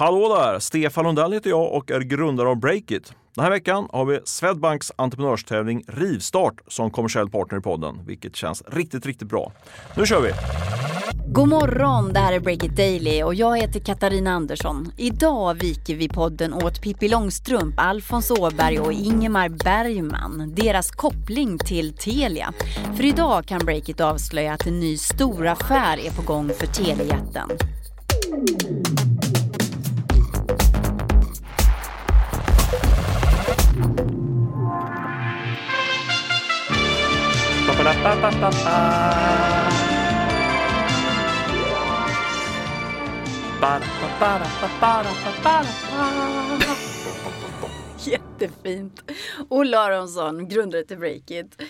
Hallå där! Stefan Lundell heter jag och är grundare av Breakit. Den här veckan har vi Swedbanks entreprenörstävling Rivstart som kommersiell partner i podden, vilket känns riktigt, riktigt bra. Nu kör vi! God morgon, det här är Breakit Daily och jag heter Katarina Andersson. Idag viker vi podden åt Pippi Långstrump, Alfons Åberg och Ingemar Bergman. Deras koppling till Telia. För idag kan Breakit avslöja att en ny stor affär är på gång för telejätten. Jättefint. Olle Aronsson, grundare till Breakit.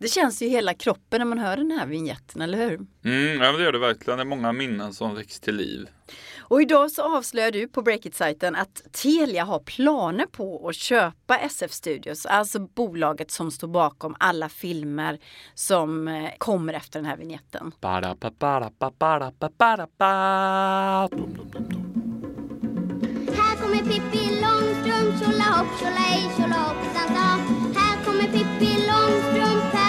Det känns ju i hela kroppen när man hör den här vignetten, eller hur? Mm, ja, det gör det verkligen. Det är många minnen som väcks till liv. Och idag så avslöjar du på Breakit-sajten att Telia har planer på att köpa SF Studios, alltså bolaget som står bakom alla filmer som eh, kommer efter den här vignetten. Här kommer Pippi Långstrump, tjolahopp, tjolahej, tjolahoppsan sa. Här kommer Pippi Långstrump,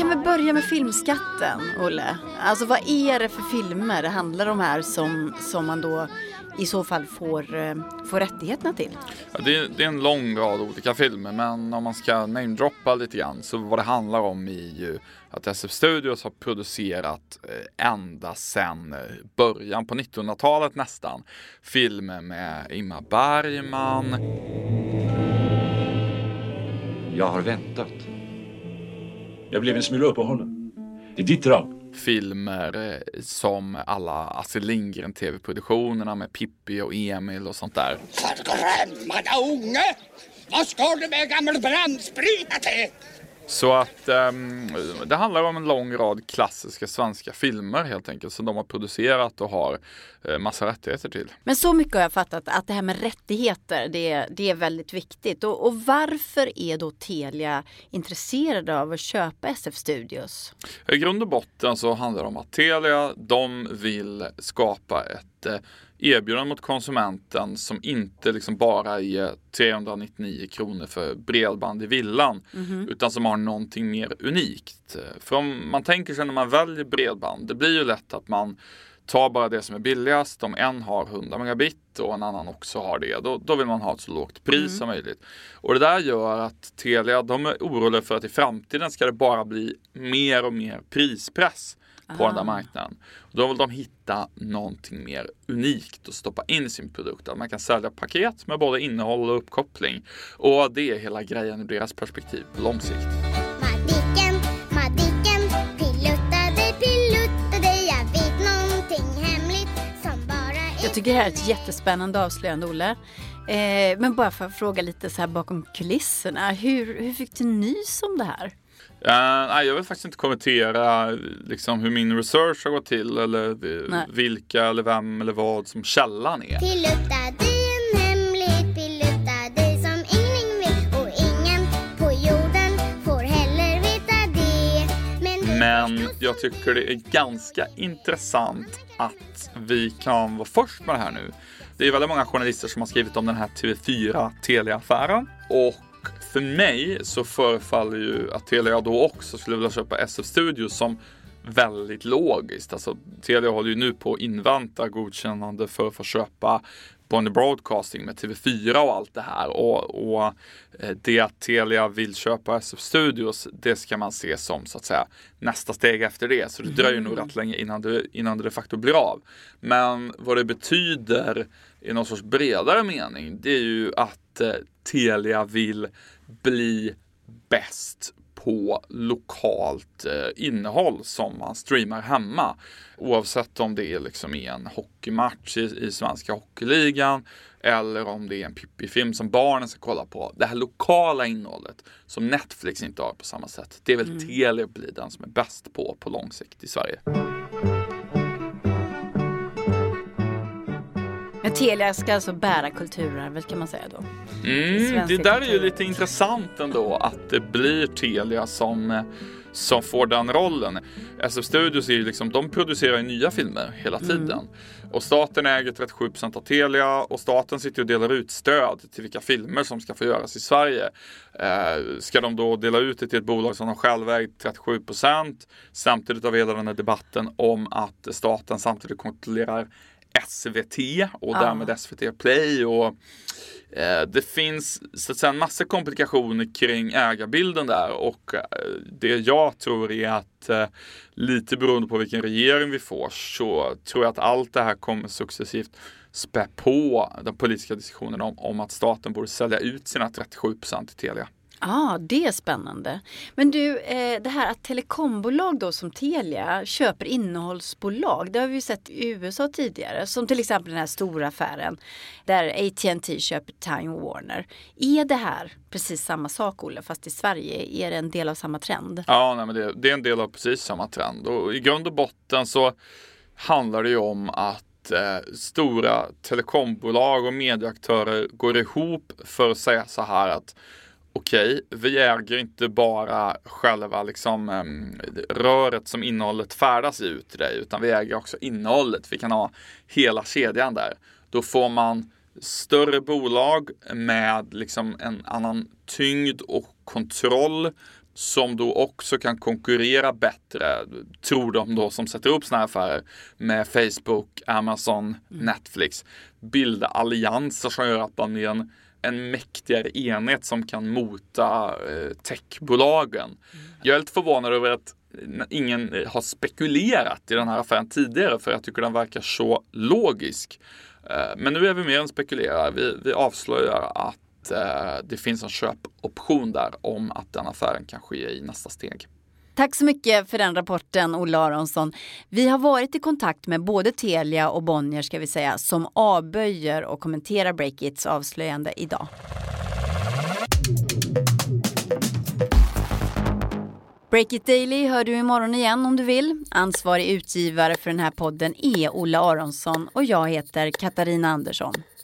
kan väl börja med filmskatten, Olle. Alltså vad är det för filmer det handlar om här som, som man då i så fall får, eh, får rättigheterna till? Ja, det, är, det är en lång rad olika filmer men om man ska namedroppa lite grann så vad det handlar om är ju att SF Studios har producerat eh, ända sedan eh, början på 1900-talet nästan filmer med Ingmar Bergman, Jag har väntat. Jag blev en smula uppehållen. Det är ditt drag. filmer eh, som alla Astrid Lindgren tv-produktionerna med Pippi och Emil och sånt där. Förgrämda unge! Vad ska du med gammal brandsprita till? Så att ehm, det handlar om en lång rad klassiska svenska filmer helt enkelt som de har producerat och har eh, massa rättigheter till. Men så mycket har jag fattat att det här med rättigheter det, det är väldigt viktigt. Och, och varför är då Telia intresserade av att köpa SF Studios? I grund och botten så handlar det om att Telia, de vill skapa ett eh, erbjudande mot konsumenten som inte liksom bara är 399 kronor för bredband i villan utan som har någonting mer unikt. För om man tänker sig när man väljer bredband, det blir ju lätt att man tar bara det som är billigast. Om en har 100 megabit och en annan också har det, då, då vill man ha ett så lågt pris som möjligt. Och det där gör att Telia, de är oroliga för att i framtiden ska det bara bli mer och mer prispress på den där marknaden. Och då vill de hitta någonting mer unikt att stoppa in i sin produkt. Att man kan sälja paket med både innehåll och uppkoppling. Och det är hela grejen ur deras perspektiv på lång sikt. Madicken, Madicken, pilluttade, pilluttade. Jag vet någonting hemligt som bara är Jag tycker det här är ett jättespännande avslöjande Olle. Eh, men bara för att fråga lite så här bakom kulisserna. Hur, hur fick du nys om det här? Eh, nej, jag vill faktiskt inte kommentera liksom, hur min research har gått till eller eh, Nej. vilka eller vem eller vad som källan är. Pilluttade en hemlighet, pilluttade som ingen vet och ingen på jorden får heller veta det. Men, jag tycker det är ganska intressant att vi kan vara först med det här nu. Det är väldigt många journalister som har skrivit om den här TV4 Telia-affären. Och för mig så förefaller ju att Telia då också skulle vilja köpa SF Studios som väldigt logiskt. Alltså Telia håller ju nu på att invänta godkännande för att få köpa Bonnier Broadcasting med TV4 och allt det här. Och, och eh, det att Telia vill köpa SF Studios, det ska man se som så att säga nästa steg efter det. Så det dröjer nog rätt länge innan det, innan det de facto blir av. Men vad det betyder i någon sorts bredare mening, det är ju att eh, Telia vill bli bäst på lokalt eh, innehåll som man streamar hemma. Oavsett om det är liksom en hockeymatch i, i svenska hockeyligan eller om det är en Pippi-film som barnen ska kolla på. Det här lokala innehållet som Netflix inte har på samma sätt. Det är väl Telia blir den som är bäst på på lång sikt i Sverige. Telia ska alltså bära kulturarvet kan man säga då. Mm, det där är ju lite intressant ändå att det blir Telia som, som får den rollen. SF Studios är ju liksom, de producerar ju nya filmer hela tiden. Och staten äger 37% av Telia och staten sitter och delar ut stöd till vilka filmer som ska få göras i Sverige. Eh, ska de då dela ut det till ett bolag som de själva äger 37% samtidigt har vi hela den här debatten om att staten samtidigt kontrollerar SVT och därmed SVT Play och eh, det finns så att säga en massa komplikationer kring ägarbilden där och eh, det jag tror är att eh, lite beroende på vilken regering vi får så tror jag att allt det här kommer successivt spä på den politiska diskussionen om, om att staten borde sälja ut sina 37 procent till Telia. Ja, ah, det är spännande. Men du, eh, det här att telekombolag då som Telia köper innehållsbolag. Det har vi ju sett i USA tidigare. Som till exempel den här stora affären där AT&T köper Time Warner. Är det här precis samma sak Olle, fast i Sverige? Är det en del av samma trend? Ja, nej, men det, det är en del av precis samma trend och i grund och botten så handlar det ju om att eh, stora telekombolag och medieaktörer går ihop för att säga så här att okej, vi äger inte bara själva liksom, röret som innehållet färdas ut till dig, utan vi äger också innehållet. Vi kan ha hela kedjan där. Då får man större bolag med liksom en annan tyngd och kontroll som då också kan konkurrera bättre, tror de då som sätter upp sådana här affärer, med Facebook, Amazon, mm. Netflix. Bilda allianser som gör att man blir en en mäktigare enhet som kan mota eh, techbolagen. Mm. Jag är lite förvånad över att ingen har spekulerat i den här affären tidigare för jag tycker den verkar så logisk. Eh, men nu är vi mer än spekulerar. Vi, vi avslöjar att eh, det finns en köpoption där om att den affären kan ske i nästa steg. Tack så mycket för den rapporten, Olle Aronsson. Vi har varit i kontakt med både Telia och Bonnier ska vi säga, som avböjer och kommenterar Breakits avslöjande idag. Breakit Daily hör du imorgon igen om du vill. Ansvarig utgivare för den här podden är Olle Aronsson och jag heter Katarina Andersson.